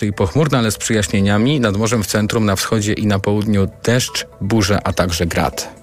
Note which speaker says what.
Speaker 1: Czyli pochmurno, ale z przyjaśnieniami. Nad morzem w centrum, na wschodzie i na południu deszcz, burze, a także grad.